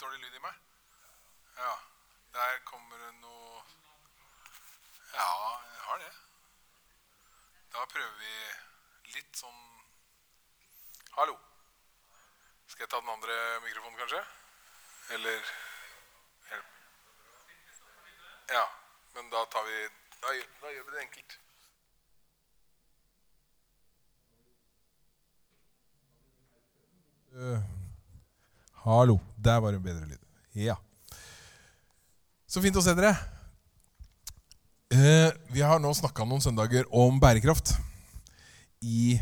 dårlig lyd i meg? Ja. Der kommer det noe Ja, jeg har det. Da prøver vi litt sånn Hallo. Skal jeg ta den andre mikrofonen, kanskje? Eller Ja. Men da tar vi Da, da gjør vi det enkelt. Uh, hallo. Der var det bedre lyd. Ja. Så fint å se dere. Eh, vi har nå snakka noen søndager om bærekraft i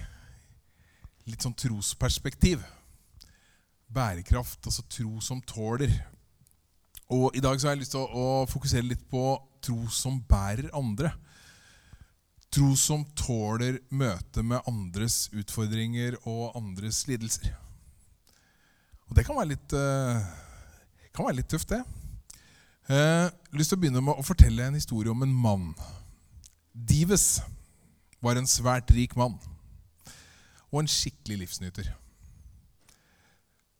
litt sånn trosperspektiv. Bærekraft, altså tro som tåler. Og i dag så har jeg lyst til å, å fokusere litt på tro som bærer andre. Tro som tåler møte med andres utfordringer og andres lidelser. Og det kan være litt, uh, kan være litt tøft, det. Jeg uh, har lyst til å begynne med å fortelle en historie om en mann. Dives var en svært rik mann og en skikkelig livsnyter.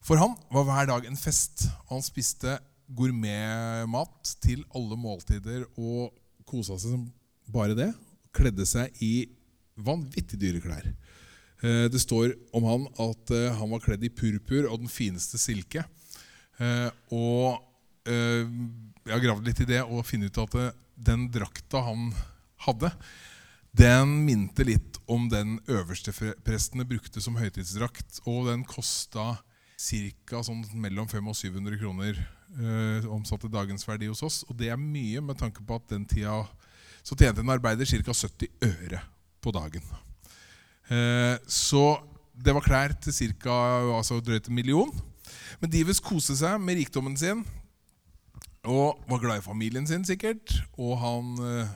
For han var hver dag en fest, og han spiste gourmetmat til alle måltider og kosa seg som bare det. Kledde seg i vanvittig dyre klær. Eh, det står om han at eh, han var kledd i purpur og den fineste silke. Eh, og jeg har gravd litt i det og funnet ut at den drakta han hadde, den minte litt om den øverste prestene brukte som høytidsdrakt. Og den kosta ca. Sånn mellom 500 og 700 kroner eh, omsatt til dagens verdi hos oss. Og det er mye med tanke på at den tida så tjente en arbeider ca. 70 øre på dagen. Eh, så det var klær til ca. Altså drøyt en million. Men Dives koste seg med rikdommen sin og var glad i familien sin, sikkert. Og han eh,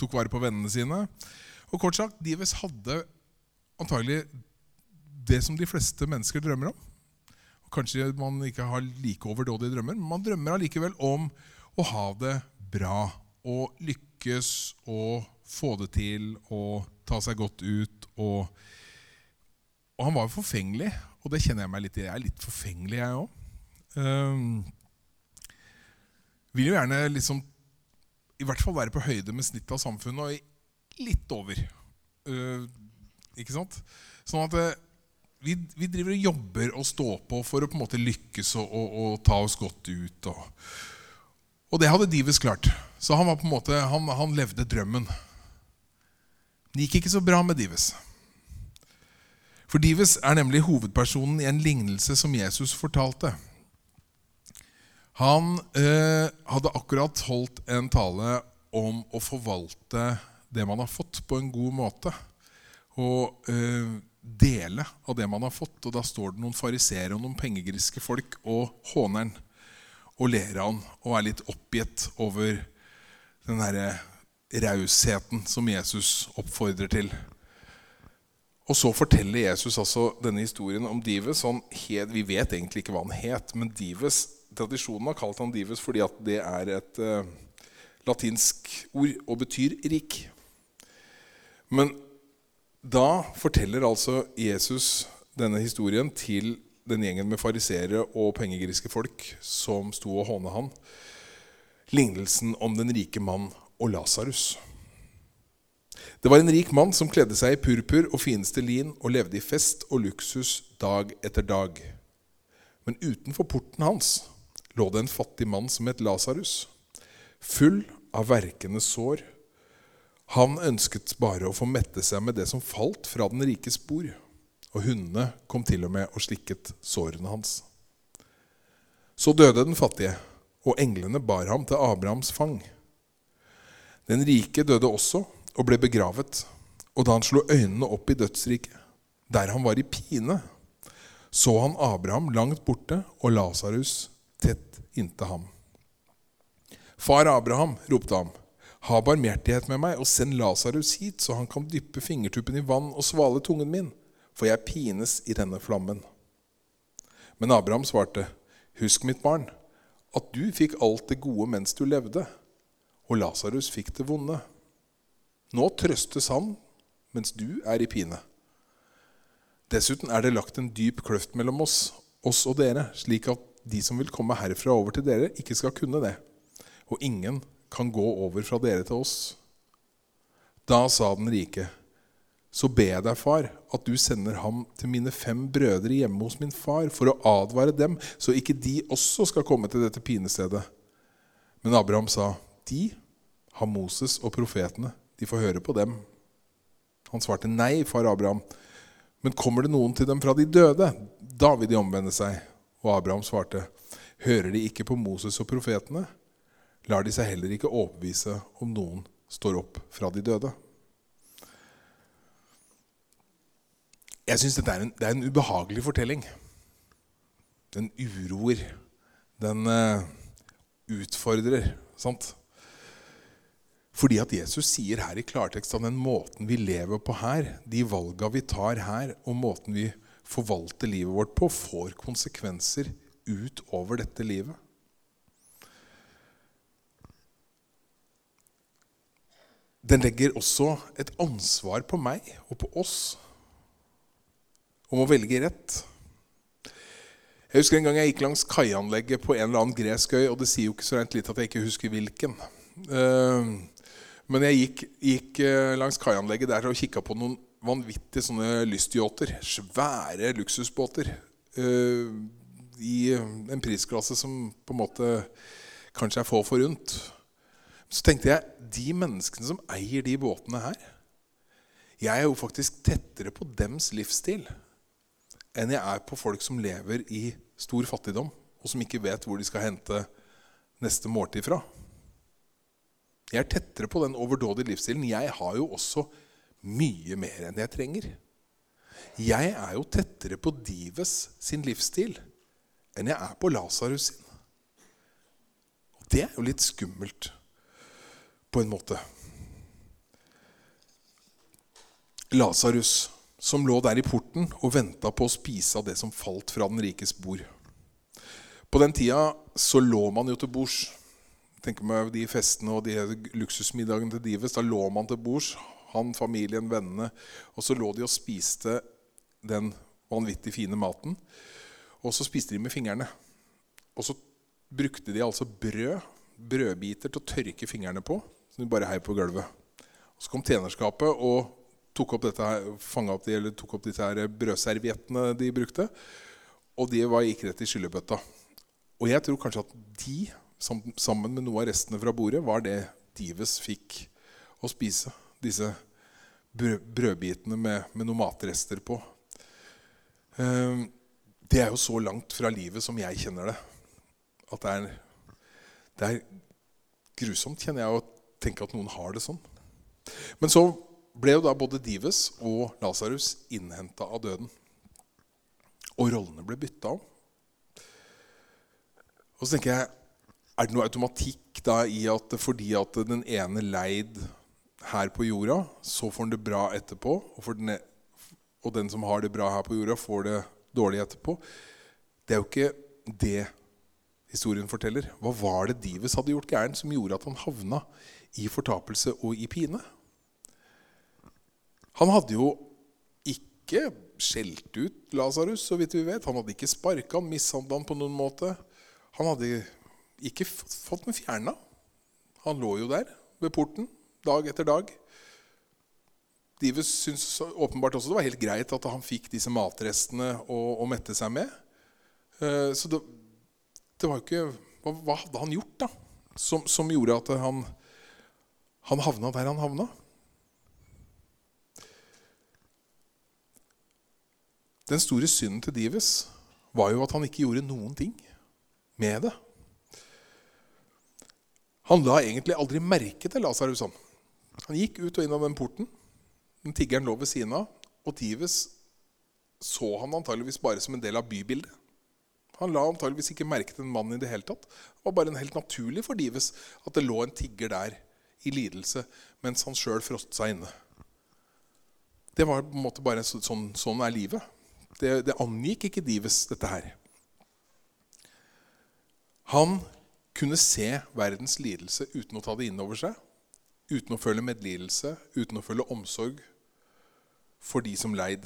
tok vare på vennene sine. Og kort sagt, Dives hadde antagelig det som de fleste mennesker drømmer om. Kanskje man ikke har like overdådige drømmer, men man drømmer allikevel om å ha det bra. Og lykkes og få det til og ta seg godt ut. Og, og han var jo forfengelig, og det kjenner jeg meg litt i. Jeg er litt forfengelig, jeg òg. Um, vil jo gjerne liksom i hvert fall være på høyde med snittet av samfunnet, og litt over. Uh, ikke sant? Sånn at uh, vi, vi, driver og jobber og står på for å på en måte lykkes og, og, og ta oss godt ut. Og, og, det hadde Dives klart. Så han var på en måte, han, han levde drømmen. Det gikk ikke så bra med Dives. For Dives er nemlig hovedpersonen i en lignelse som Jesus fortalte. Han eh, hadde akkurat holdt en tale om å forvalte det man har fått, på en god måte. Og eh, dele av det man har fått. Og da står det noen fariseere og noen pengegriske folk og håner han og ler av han og er litt oppgitt over den derre rausheten som Jesus oppfordrer til. Og så forteller Jesus altså denne historien om Dives. Het, vi vet egentlig ikke hva han het, men Dives, tradisjonen har kalt han Dives fordi det er et uh, latinsk ord og betyr rik. Men da forteller altså Jesus denne historien til den gjengen med fariseere og pengegriske folk som sto og håna han. Lignelsen om den rike mann og Lasarus. Det var en rik mann som kledde seg i purpur og fineste lin og levde i fest og luksus dag etter dag. Men utenfor porten hans lå det en fattig mann som het Lasarus, full av verkende sår. Han ønsket bare å få mette seg med det som falt fra den rikes bord, og hundene kom til og med og slikket sårene hans. Så døde den fattige, og englene bar ham til Abrahams fang. Den rike døde også og ble begravet. Og da han slo øynene opp i dødsriket, der han var i pine, så han Abraham langt borte og Lasarus tett inntil ham. Far Abraham, ropte han, ha barmhjertighet med meg og send Lasarus hit, så han kan dyppe fingertuppen i vann og svale tungen min, for jeg pines i denne flammen. Men Abraham svarte, husk, mitt barn, at du fikk alt det gode mens du levde og Lasarus fikk det vonde. Nå trøstes han mens du er i pine. Dessuten er det lagt en dyp kløft mellom oss, oss og dere, slik at de som vil komme herfra over til dere, ikke skal kunne det. Og ingen kan gå over fra dere til oss. Da sa den rike, så ber jeg deg, far, at du sender ham til mine fem brødre hjemme hos min far, for å advare dem, så ikke de også skal komme til dette pinestedet. Men Abraham sa, de har Moses og profetene, de får høre på dem. Han svarte nei, far Abraham. Men kommer det noen til dem fra de døde, da vil de omvende seg. Og Abraham svarte, hører de ikke på Moses og profetene? Lar de seg heller ikke overbevise om noen står opp fra de døde? Jeg syns dette er en, det er en ubehagelig fortelling. Den uroer. Den uh, utfordrer. Sant? Fordi at Jesus sier her i klartekst at den måten vi lever på her, de valga vi tar her, og måten vi forvalter livet vårt på, får konsekvenser utover dette livet. Den legger også et ansvar på meg og på oss om å velge rett. Jeg husker en gang jeg gikk langs kaianlegget på en eller annen gresk øy, og det sier jo ikke så rent litt at jeg ikke husker hvilken. Eh, men jeg gikk, gikk eh, langs kaianlegget der og kikka på noen vanvittige sånne lystyachter. Svære luksusbåter. Uh, I en prisklasse som på en måte kanskje er få forunt. Så tenkte jeg de menneskene som eier de båtene her Jeg er jo faktisk tettere på dems livsstil enn jeg er på folk som lever i stor fattigdom, og som ikke vet hvor de skal hente neste måltid fra. Jeg er tettere på den overdådige livsstilen. Jeg har jo også mye mer enn jeg trenger. Jeg er jo tettere på Dives sin livsstil enn jeg er på Lasarus sin. Og det er jo litt skummelt på en måte. Lasarus som lå der i porten og venta på å spise av det som falt fra den rikes bord. På den tida så lå man jo til bords. Tenk meg de festene og de luksusmiddagene til Dives. Da lå man til bords, han, familien, vennene. Og så lå de og spiste den vanvittig fine maten. Og så spiste de med fingrene. Og så brukte de altså brød, brødbiter til å tørke fingrene på. Som de bare heiv på gulvet. Og så kom tjenerskapet og tok opp, dette her, opp, de, eller tok opp disse her brødserviettene de brukte. Og de var, gikk rett i skyllebøtta. Og jeg tror kanskje at de, sammen med noe av restene fra bordet, var det Dives fikk å spise. Disse brødbitene med, med noen matrester på. Ehm, det er jo så langt fra livet som jeg kjenner det, at det er, det er grusomt, kjenner jeg, å tenke at noen har det sånn. Men så ble jo da både Dives og Lasarus innhenta av døden. Og rollene ble bytta om. Og så tenker jeg Er det noe automatikk da i at fordi at den ene leid her på jorda, så får han det bra etterpå, og, den, og den som har det bra her på jorda, får det dårlig etterpå? Det er jo ikke det historien forteller. Hva var det Dives hadde gjort gærent som gjorde at han havna i fortapelse og i pine? Han hadde jo ikke skjelt ut Lasarus, så vidt vi vet. Han hadde ikke sparka han, mishandla han på noen måte. Han hadde ikke fått den fjerna. Han lå jo der ved porten dag etter dag. Dives syntes åpenbart også det var helt greit at han fikk disse matrestene å, å mette seg med. Eh, så det, det var jo ikke hva, hva, hadde han gjort da, som, som gjorde at han, han havna der han havna? Den store synden til Dives var jo at han ikke gjorde noen ting med det. Han la egentlig aldri merke til Lasarus. Han gikk ut og inn av den porten. Den Tiggeren lå ved siden av. Og Dives så han antageligvis bare som en del av bybildet. Han la antageligvis ikke merke til en mann i det hele tatt. Det var bare en helt naturlig for Dives at det lå en tigger der i lidelse mens han sjøl frostet seg inne. Det var på en måte bare sånn, sånn er livet. Det, det angikk ikke Dives, dette her. Han kunne se verdens lidelse uten å ta det inn over seg. Uten å føle medlidelse, uten å føle omsorg for de som leid.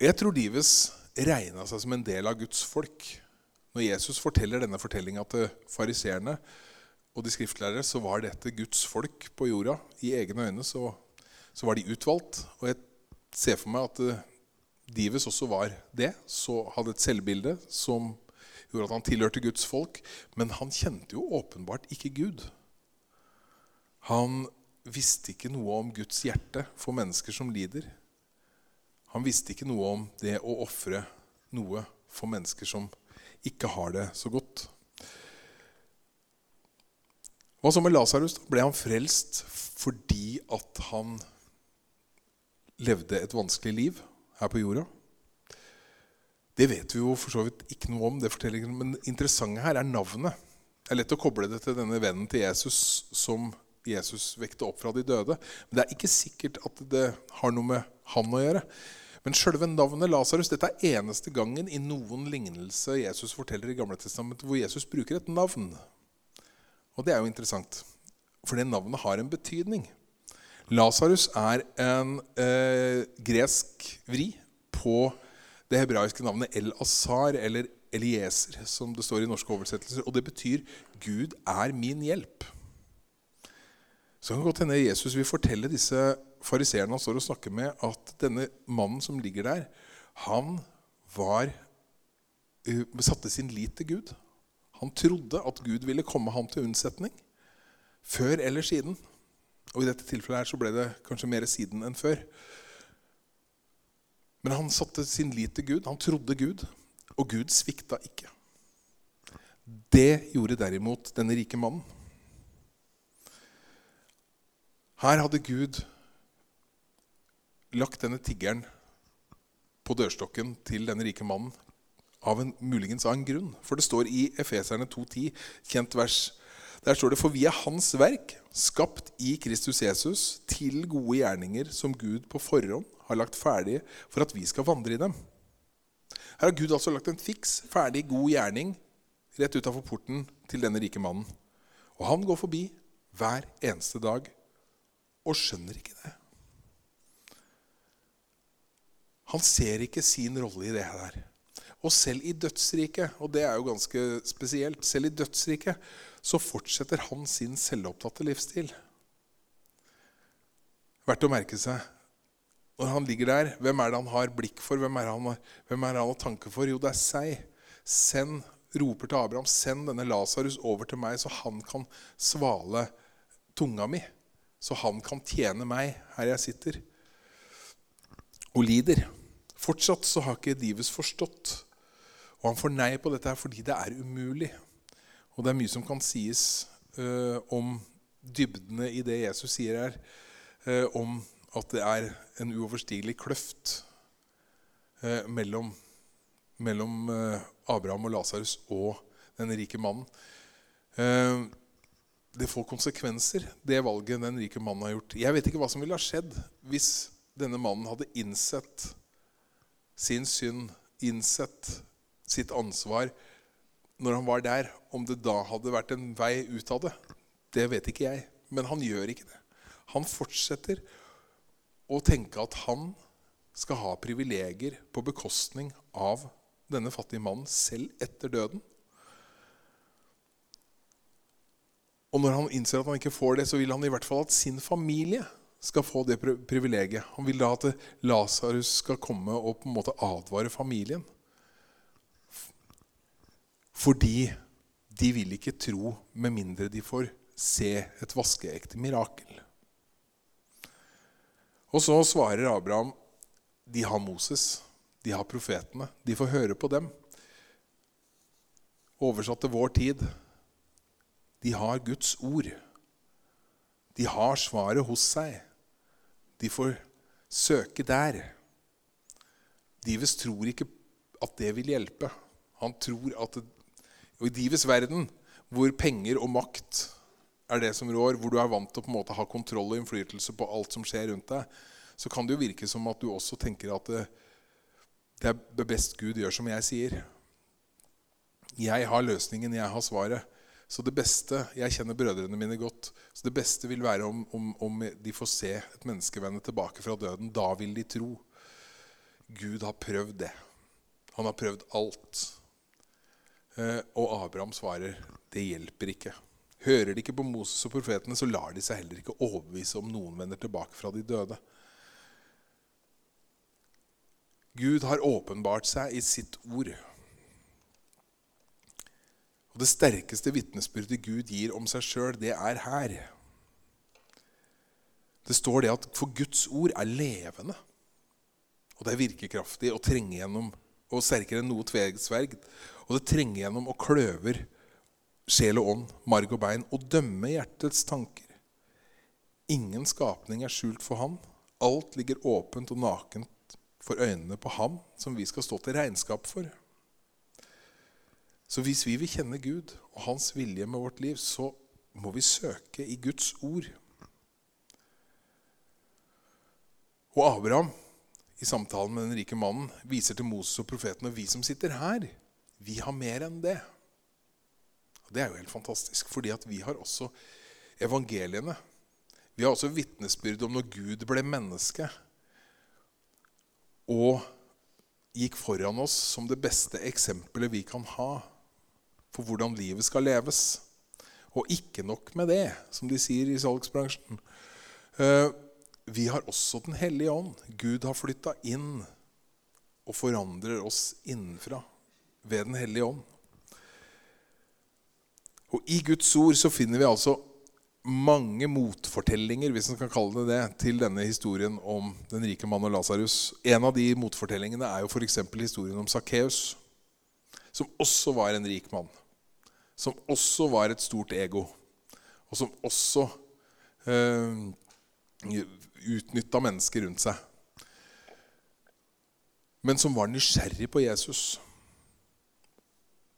Jeg tror Dives regna seg som en del av Guds folk. Når Jesus forteller denne fortellinga til fariseerne og de skriftlærere, så var dette Guds folk på jorda. I egne øyne så, så var de utvalgt. Og jeg ser for meg at uh, Dives også var det. Så hadde et selvbilde som gjorde at han tilhørte Guds folk. Men han kjente jo åpenbart ikke Gud. Han visste ikke noe om Guds hjerte for mennesker som lider. Han visste ikke noe om det å ofre noe for mennesker som ikke har det så godt. Hva så med Lasarus? Ble han frelst fordi at han levde et vanskelig liv her på jorda? Det vet vi jo for så vidt ikke noe om, det men det interessante her er navnet. Det er lett å koble det til denne vennen til Jesus som Jesus vekte opp fra de døde. Men det er ikke sikkert at det har noe med han å gjøre. Men sjølve navnet Lasarus dette er eneste gangen i noen lignelse Jesus forteller i Gamle Testamentet hvor Jesus bruker et navn. Og det er jo interessant, for det navnet har en betydning. Lasarus er en eh, gresk vri på det hebraiske navnet El-Asar, eller Elieser, som det står i norske oversettelser. Og det betyr 'Gud er min hjelp'. Så kan det godt hende Jesus vil fortelle disse fariseerne han står og snakker med, at denne mannen som ligger der, han var, uh, satte sin lit til Gud. Han trodde at Gud ville komme ham til unnsetning. Før eller siden. Og i dette tilfellet her så ble det kanskje mer siden enn før. Men han satte sin lit til Gud. Han trodde Gud. Og Gud svikta ikke. Det gjorde derimot denne rike mannen. Her hadde Gud lagt denne tiggeren på dørstokken til denne rike mannen av en muligens av en grunn. For det står i Efeserne 2,10, kjent vers, der står det For vi er Hans verk, skapt i Kristus Jesus, til gode gjerninger som Gud på forhånd har lagt ferdige for at vi skal vandre i dem. Her har Gud altså lagt en fiks, ferdig, god gjerning rett utafor porten til denne rike mannen. Og han går forbi hver eneste dag og skjønner ikke det. Han ser ikke sin rolle i det her. Og selv i dødsriket, og det er jo ganske spesielt, selv i dødsriket så fortsetter han sin selvopptatte livsstil. Verdt å merke seg. Når han ligger der, hvem er det han har blikk for? Hvem er det han har, hvem er det han har tanke for? Jo, det er seg. Send, roper til Abraham, send denne Lasarus over til meg, så han kan svale tunga mi så han kan tjene meg her jeg sitter og lider. Fortsatt så har ikke Divus forstått. Og han får nei på dette her fordi det er umulig. Og det er mye som kan sies uh, om dybdene i det Jesus sier her. Uh, om at det er en uoverstigelig kløft uh, mellom, mellom Abraham og Lasarus og den rike mannen det får konsekvenser, det valget den rike mannen har gjort. Jeg vet ikke hva som ville ha skjedd hvis denne mannen hadde innsett sin synd, innsett sitt ansvar når han var der. Om det da hadde vært en vei ut av det, det vet ikke jeg. Men han gjør ikke det. Han fortsetter å tenke at han skal ha privilegier på bekostning av denne fattige mannen selv etter døden. Og når han innser at han ikke får det, så vil han i hvert fall at sin familie skal få det privilegiet. Han vil da at Lasarus skal komme og på en måte advare familien. Fordi de vil ikke tro med mindre de får se et vaskeekte mirakel. Og så svarer Abraham de har Moses, de har profetene. De får høre på dem. Oversatt til vår tid de har Guds ord. De har svaret hos seg. De får søke der. Dives tror ikke at det vil hjelpe. Han tror at det, Og i Dives verden, hvor penger og makt er det som rår, hvor du er vant til å på en måte ha kontroll og innflytelse på alt som skjer rundt deg, så kan det jo virke som at du også tenker at det, det er best Gud gjør som jeg sier. Jeg har løsningen, jeg har svaret. Så det beste, Jeg kjenner brødrene mine godt. så Det beste vil være om, om, om de får se et menneske vende tilbake fra døden. Da vil de tro. Gud har prøvd det. Han har prøvd alt. Eh, og Abraham svarer det hjelper ikke. Hører de ikke på Moses og profetene, så lar de seg heller ikke overbevise om noen vender tilbake fra de døde. Gud har åpenbart seg i sitt ord. Og Det sterkeste vitnesbyrdet Gud gir om seg sjøl, det er her. Det står det at for Guds ord er levende. Og det er virkekraftig og trenger gjennom og sterkere enn noe tvegsverg. Og det trenger gjennom og kløver sjel og ånd, marg og bein, og dømmer hjertets tanker. Ingen skapning er skjult for Han. Alt ligger åpent og nakent for øynene på Ham som vi skal stå til regnskap for. Så hvis vi vil kjenne Gud og Hans vilje med vårt liv, så må vi søke i Guds ord. Og Abraham, i samtalen med den rike mannen, viser til Moses og profeten. Og vi som sitter her, vi har mer enn det. Og Det er jo helt fantastisk, fordi at vi har også evangeliene. Vi har også vitnesbyrd om når Gud ble menneske og gikk foran oss som det beste eksempelet vi kan ha for hvordan livet skal leves. Og ikke nok med det, som de sier i salgsbransjen. Eh, vi har også Den hellige ånd. Gud har flytta inn og forandrer oss innenfra ved Den hellige ånd. Og I Guds ord så finner vi altså mange motfortellinger hvis man kan kalle det det, til denne historien om den rike mannen og Lasarus. En av de motfortellingene er jo f.eks. historien om Sakkeus, som også var en rik mann som også var et stort ego, og som også eh, utnytta mennesker rundt seg. Men som var nysgjerrig på Jesus,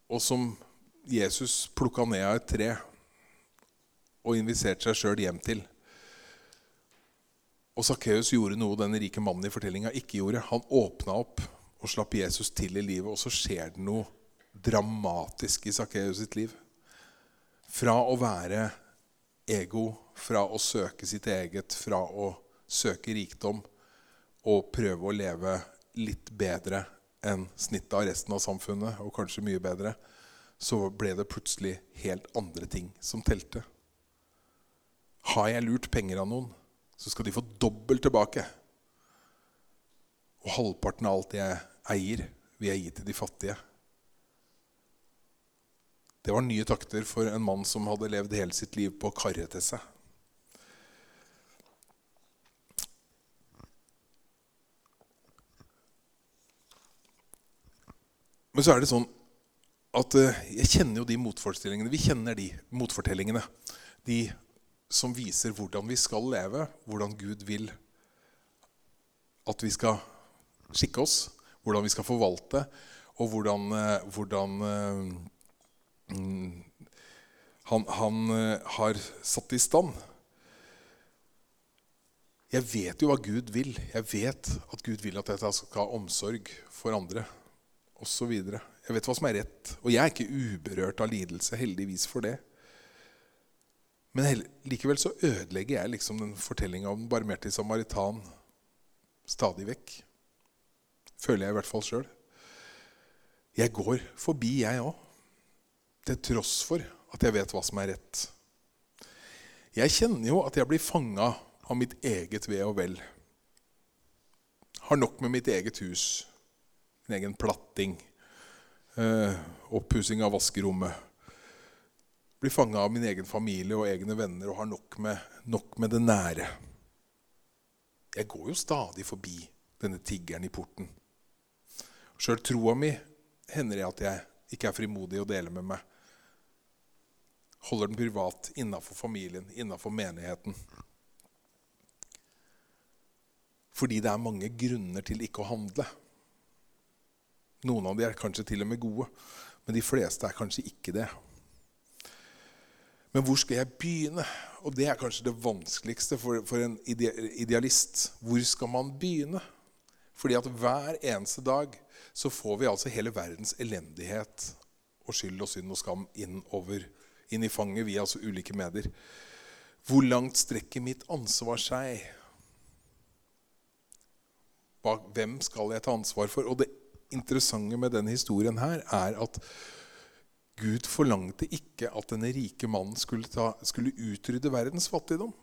og som Jesus plukka ned av et tre og inviterte seg sjøl hjem til. Og Sakkeus gjorde noe den rike mannen i fortellinga ikke gjorde. Han åpna opp og slapp Jesus til i livet, og så skjer det noe dramatisk i Sakkeus sitt liv. Fra å være ego, fra å søke sitt eget, fra å søke rikdom og prøve å leve litt bedre enn snittet av resten av samfunnet, og kanskje mye bedre, så ble det plutselig helt andre ting som telte. Har jeg lurt penger av noen, så skal de få dobbelt tilbake. Og halvparten av alt jeg eier, vil jeg gi til de fattige. Det var nye takter for en mann som hadde levd hele sitt liv på å karre til seg. Men så er det sånn at eh, jeg kjenner jo de motforestillingene. Vi kjenner de motfortellingene. De som viser hvordan vi skal leve, hvordan Gud vil at vi skal skikke oss, hvordan vi skal forvalte, og hvordan, eh, hvordan eh, Mm. han, han har satt i stand. Jeg vet jo hva Gud vil. Jeg vet at Gud vil at jeg skal ha omsorg for andre osv. Jeg vet hva som er rett. Og jeg er ikke uberørt av lidelse, heldigvis for det. Men likevel så ødelegger jeg liksom den fortellinga om den barmhjertige samaritan stadig vekk. Føler jeg i hvert fall sjøl. Jeg går forbi, jeg òg til tross for at jeg vet hva som er rett. Jeg kjenner jo at jeg blir fanga av mitt eget ve og vel. Har nok med mitt eget hus, min egen platting, eh, oppussing av vaskerommet. Blir fanga av min egen familie og egne venner og har nok med, nok med det nære. Jeg går jo stadig forbi denne tiggeren i porten. Sjøl troa mi hender det at jeg ikke er frimodig å dele med meg holder den privat innafor familien, innafor menigheten. Fordi det er mange grunner til ikke å handle. Noen av de er kanskje til og med gode, men de fleste er kanskje ikke det. Men hvor skal jeg begynne? Og det er kanskje det vanskeligste for, for en idealist. Hvor skal man begynne? Fordi at hver eneste dag så får vi altså hele verdens elendighet og skyld og synd og skam inn over inn i fanget via altså ulike medier. Hvor langt strekker mitt ansvar seg? Hvem skal jeg ta ansvar for? Og det interessante med denne historien her er at Gud forlangte ikke at denne rike mannen skulle, ta, skulle utrydde verdens fattigdom.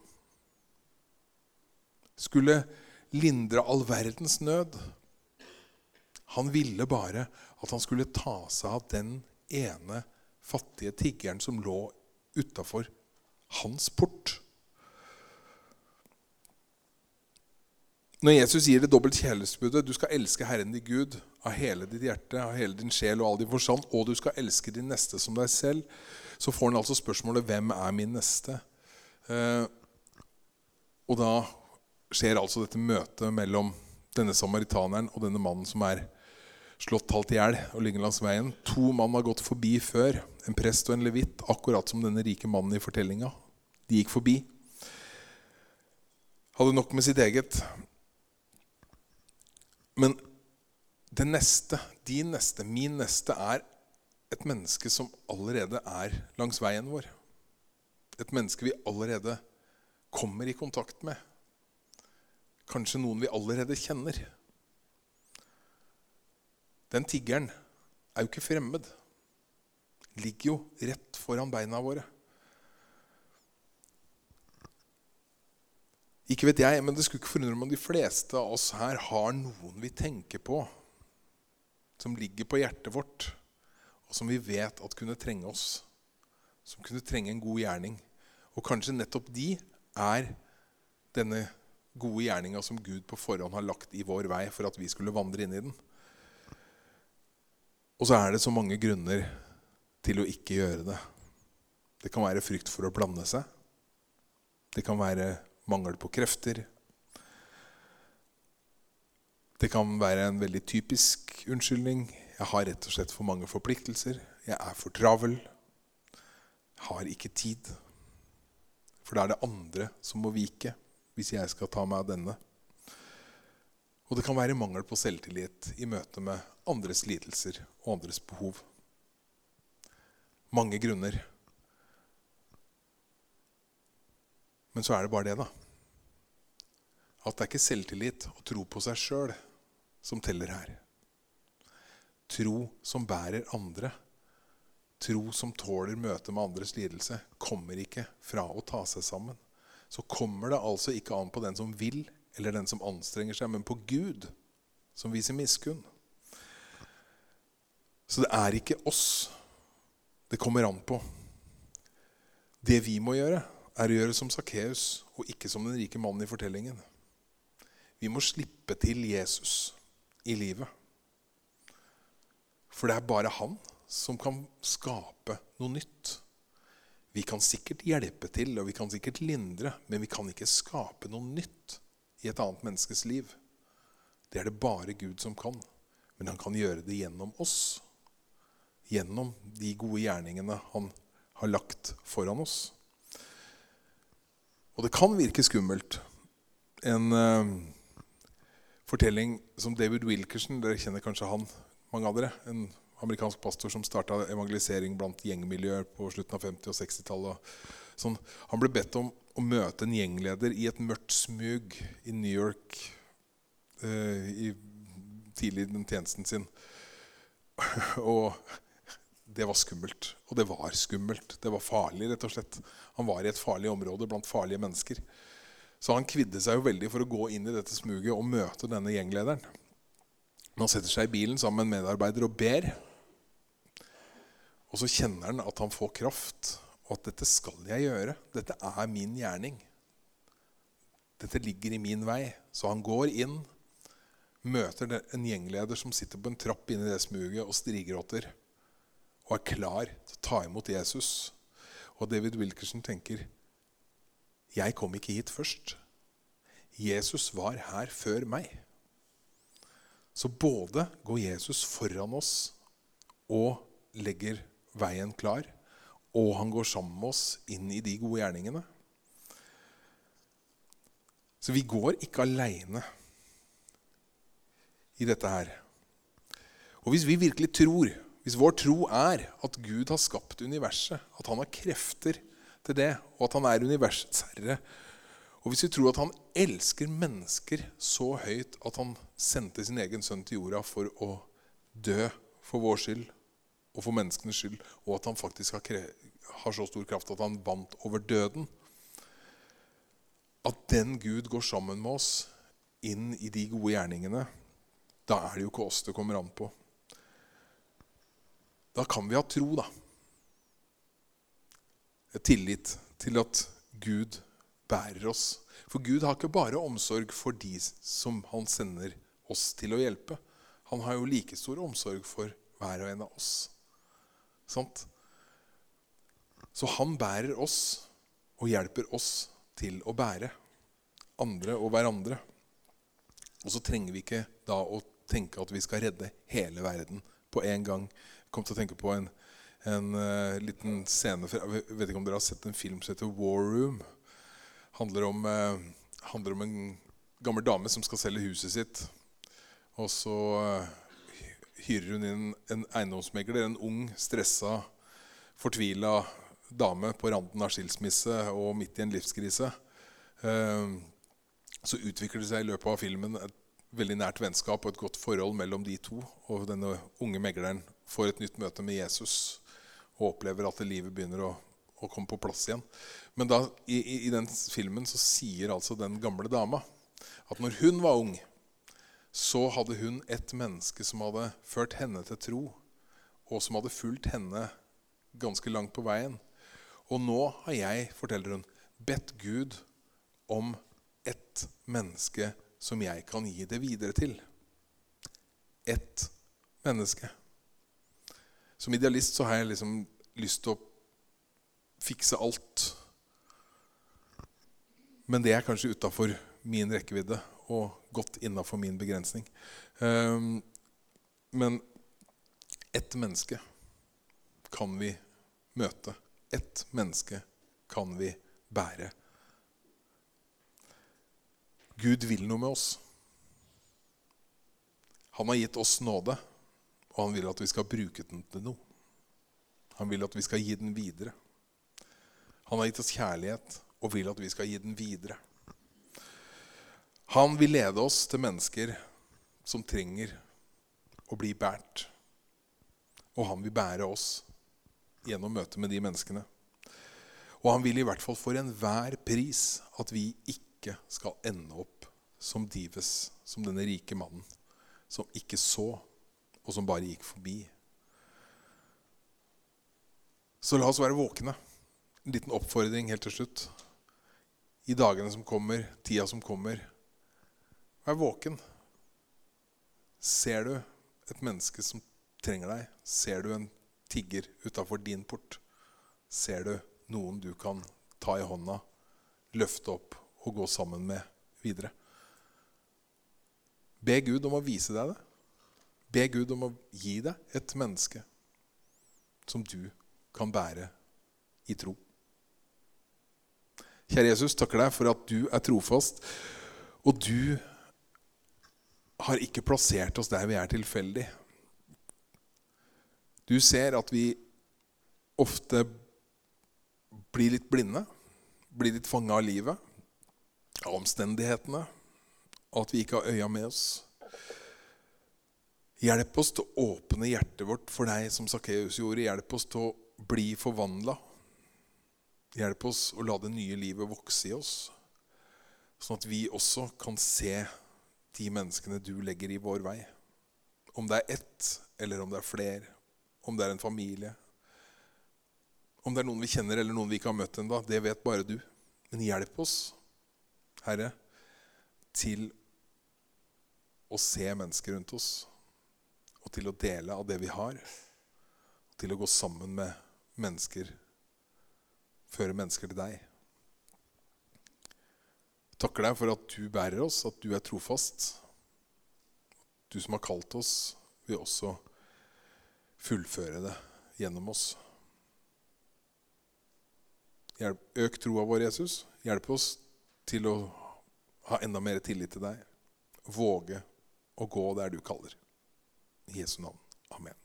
Skulle lindre all verdens nød. Han ville bare at han skulle ta seg av den ene fattige tiggeren som lå utafor hans port. Når Jesus gir det dobbelt kjærlighetsbudet, du skal elske Herren din Gud av hele ditt hjerte, av hele din sjel og all din forstand, og du skal elske din neste som deg selv, så får han altså spørsmålet 'Hvem er min neste?' Eh, og da skjer altså dette møtet mellom denne samaritaneren og denne mannen som er slått halvt i hjel og ligger langs veien. To mann har gått forbi før, en prest og en levitt, akkurat som denne rike mannen i fortellinga. De gikk forbi. Hadde nok med sitt eget. Men det neste, din neste, min neste, er et menneske som allerede er langs veien vår. Et menneske vi allerede kommer i kontakt med. Kanskje noen vi allerede kjenner. Den tiggeren er jo ikke fremmed. Ligger jo rett foran beina våre. Ikke vet jeg, men det skulle ikke forundre meg om de fleste av oss her har noen vi tenker på som ligger på hjertet vårt, og som vi vet at kunne trenge oss. Som kunne trenge en god gjerning. Og kanskje nettopp de er denne gode gjerninga som Gud på forhånd har lagt i vår vei for at vi skulle vandre inn i den. Og så er det så mange grunner til å ikke gjøre det. Det kan være frykt for å blande seg. Det kan være mangel på krefter. Det kan være en veldig typisk unnskyldning. Jeg har rett og slett for mange forpliktelser. Jeg er for travel. Jeg har ikke tid. For da er det andre som må vike hvis jeg skal ta meg av denne. Og det kan være mangel på selvtillit i møte med andres lidelser og andres behov. Mange grunner. Men så er det bare det, da. At det er ikke selvtillit å tro på seg sjøl som teller her. Tro som bærer andre, tro som tåler møtet med andres lidelse, kommer ikke fra å ta seg sammen. Så kommer det altså ikke an på den som vil, eller den som anstrenger seg, men på Gud, som viser miskunn. Så det er ikke oss det kommer an på. Det vi må gjøre, er å gjøre som Sakkeus, og ikke som den rike mannen i fortellingen. Vi må slippe til Jesus i livet. For det er bare han som kan skape noe nytt. Vi kan sikkert hjelpe til og vi kan sikkert lindre, men vi kan ikke skape noe nytt i et annet menneskes liv. Det er det bare Gud som kan. Men han kan gjøre det gjennom oss. Gjennom de gode gjerningene han har lagt foran oss. Og det kan virke skummelt. En uh, fortelling som David Wilkerson Dere kjenner kanskje han, mange av dere. En amerikansk pastor som starta evangelisering blant gjengmiljøer på slutten av 50- og 60-tallet. Sånn, han ble bedt om å møte en gjengleder i et mørkt smug i New York eh, i, tidlig i den tjenesten sin. og det var skummelt. Og det var skummelt. Det var farlig, rett og slett. Han var i et farlig område blant farlige mennesker. Så han kvidde seg jo veldig for å gå inn i dette smuget og møte denne gjenglederen. Men han setter seg i bilen sammen med en medarbeider og ber. Og så kjenner han at han får kraft, og at 'dette skal jeg gjøre'. Dette er min gjerning. Dette ligger i min vei. Så han går inn, møter en gjengleder som sitter på en trapp inne i det smuget og strigråter, og er klar til å ta imot Jesus. Og David Wilkerson tenker jeg kom ikke hit først. Jesus var her før meg. Så både går Jesus foran oss og legger veien klar, og han går sammen med oss inn i de gode gjerningene. Så vi går ikke aleine i dette her. Og hvis vi virkelig tror, hvis vår tro er at Gud har skapt universet, at han har krefter til det, og at han er universets herre, Og hvis vi tror at han elsker mennesker så høyt at han sendte sin egen sønn til jorda for å dø for vår skyld og for menneskenes skyld, og at han faktisk har, har så stor kraft at han vant over døden At den Gud går sammen med oss inn i de gode gjerningene, da er det jo ikke oss det kommer an på. Da kan vi ha tro, da. Tillit til at Gud bærer oss. For Gud har ikke bare omsorg for de som han sender oss til å hjelpe. Han har jo like stor omsorg for hver og en av oss. Sant? Så han bærer oss og hjelper oss til å bære andre og hverandre. Og så trenger vi ikke da å tenke at vi skal redde hele verden på en gang. Kom til å tenke på en, en uh, liten scene fra Jeg vet ikke om dere har sett en film som heter War Room handler om, uh, handler om en gammel dame som skal selge huset sitt. Og så uh, hyrer hun inn en eiendomsmegler, en ung, stressa, fortvila dame på randen av skilsmisse og midt i en livskrise. Så utvikler det seg i løpet av filmen et veldig nært vennskap og et godt forhold mellom de to. Og denne unge megleren får et nytt møte med Jesus og opplever at livet begynner å å komme på plass igjen. Men da, i, i, den filmen så sier altså den gamle dama at når hun var ung, så hadde hun et menneske som hadde ført henne til tro, og som hadde fulgt henne ganske langt på veien. Og nå har jeg, forteller hun, bedt Gud om ett menneske som jeg kan gi det videre til. Ett menneske. Som idealist så har jeg liksom lyst til å fikse alt. Men det er kanskje utafor min rekkevidde og godt innafor min begrensning. Um, men ett menneske kan vi møte. Ett menneske kan vi bære. Gud vil noe med oss. Han har gitt oss nåde, og han vil at vi skal bruke den til noe. Han vil at vi skal gi den videre. Han har gitt oss kjærlighet og vil at vi skal gi den videre. Han vil lede oss til mennesker som trenger å bli båret. Og han vil bære oss gjennom møtet med de menneskene. Og han vil i hvert fall for enhver pris at vi ikke skal ende opp som Dives, som denne rike mannen, som ikke så, og som bare gikk forbi. Så la oss være våkne en liten oppfordring helt til slutt. I dagene som kommer, tida som kommer, vær våken. Ser du et menneske som trenger deg? Ser du en tigger utafor din port? Ser du noen du kan ta i hånda, løfte opp og gå sammen med videre? Be Gud om å vise deg det. Be Gud om å gi deg et menneske som du kan bære i tro. Kjære Jesus, takker deg for at du er trofast, og du har ikke plassert oss der vi er tilfeldig. Du ser at vi ofte blir litt blinde, blir litt fanga av livet, av omstendighetene, og at vi ikke har øya med oss. Hjelp oss til å åpne hjertet vårt for deg, som Sakkeus gjorde. Hjelp oss til å bli forvandla Hjelp oss å la det nye livet vokse i oss, sånn at vi også kan se de menneskene du legger i vår vei. Om det er ett, eller om det er flere, om det er en familie. Om det er noen vi kjenner, eller noen vi ikke har møtt ennå, det vet bare du. Men hjelp oss, Herre, til å se mennesker rundt oss. Og til å dele av det vi har. Og til å gå sammen med mennesker føre mennesker til deg. Jeg takker deg for at du bærer oss, at du er trofast. Du som har kalt oss, vil også fullføre det gjennom oss. Hjelp, øk troa vår, Jesus. Hjelp oss til å ha enda mer tillit til deg. Våge å gå der du kaller. Jesu navn. Amen.